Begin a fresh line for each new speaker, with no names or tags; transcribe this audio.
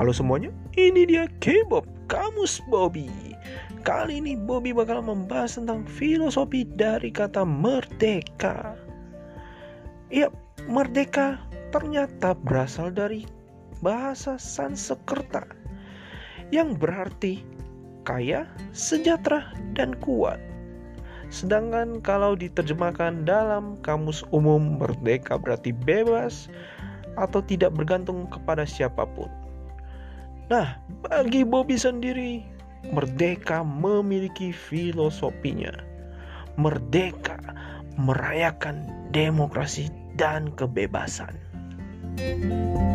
Halo semuanya, ini dia K-pop Kamus Bobby. Kali ini Bobby bakal membahas tentang filosofi dari kata merdeka. Ya, merdeka ternyata berasal dari bahasa Sanskerta yang berarti kaya, sejahtera, dan kuat. Sedangkan kalau diterjemahkan dalam kamus umum merdeka berarti bebas atau tidak bergantung kepada siapa pun. Nah, bagi Bobby sendiri, merdeka memiliki filosofinya. Merdeka merayakan demokrasi dan kebebasan. thank you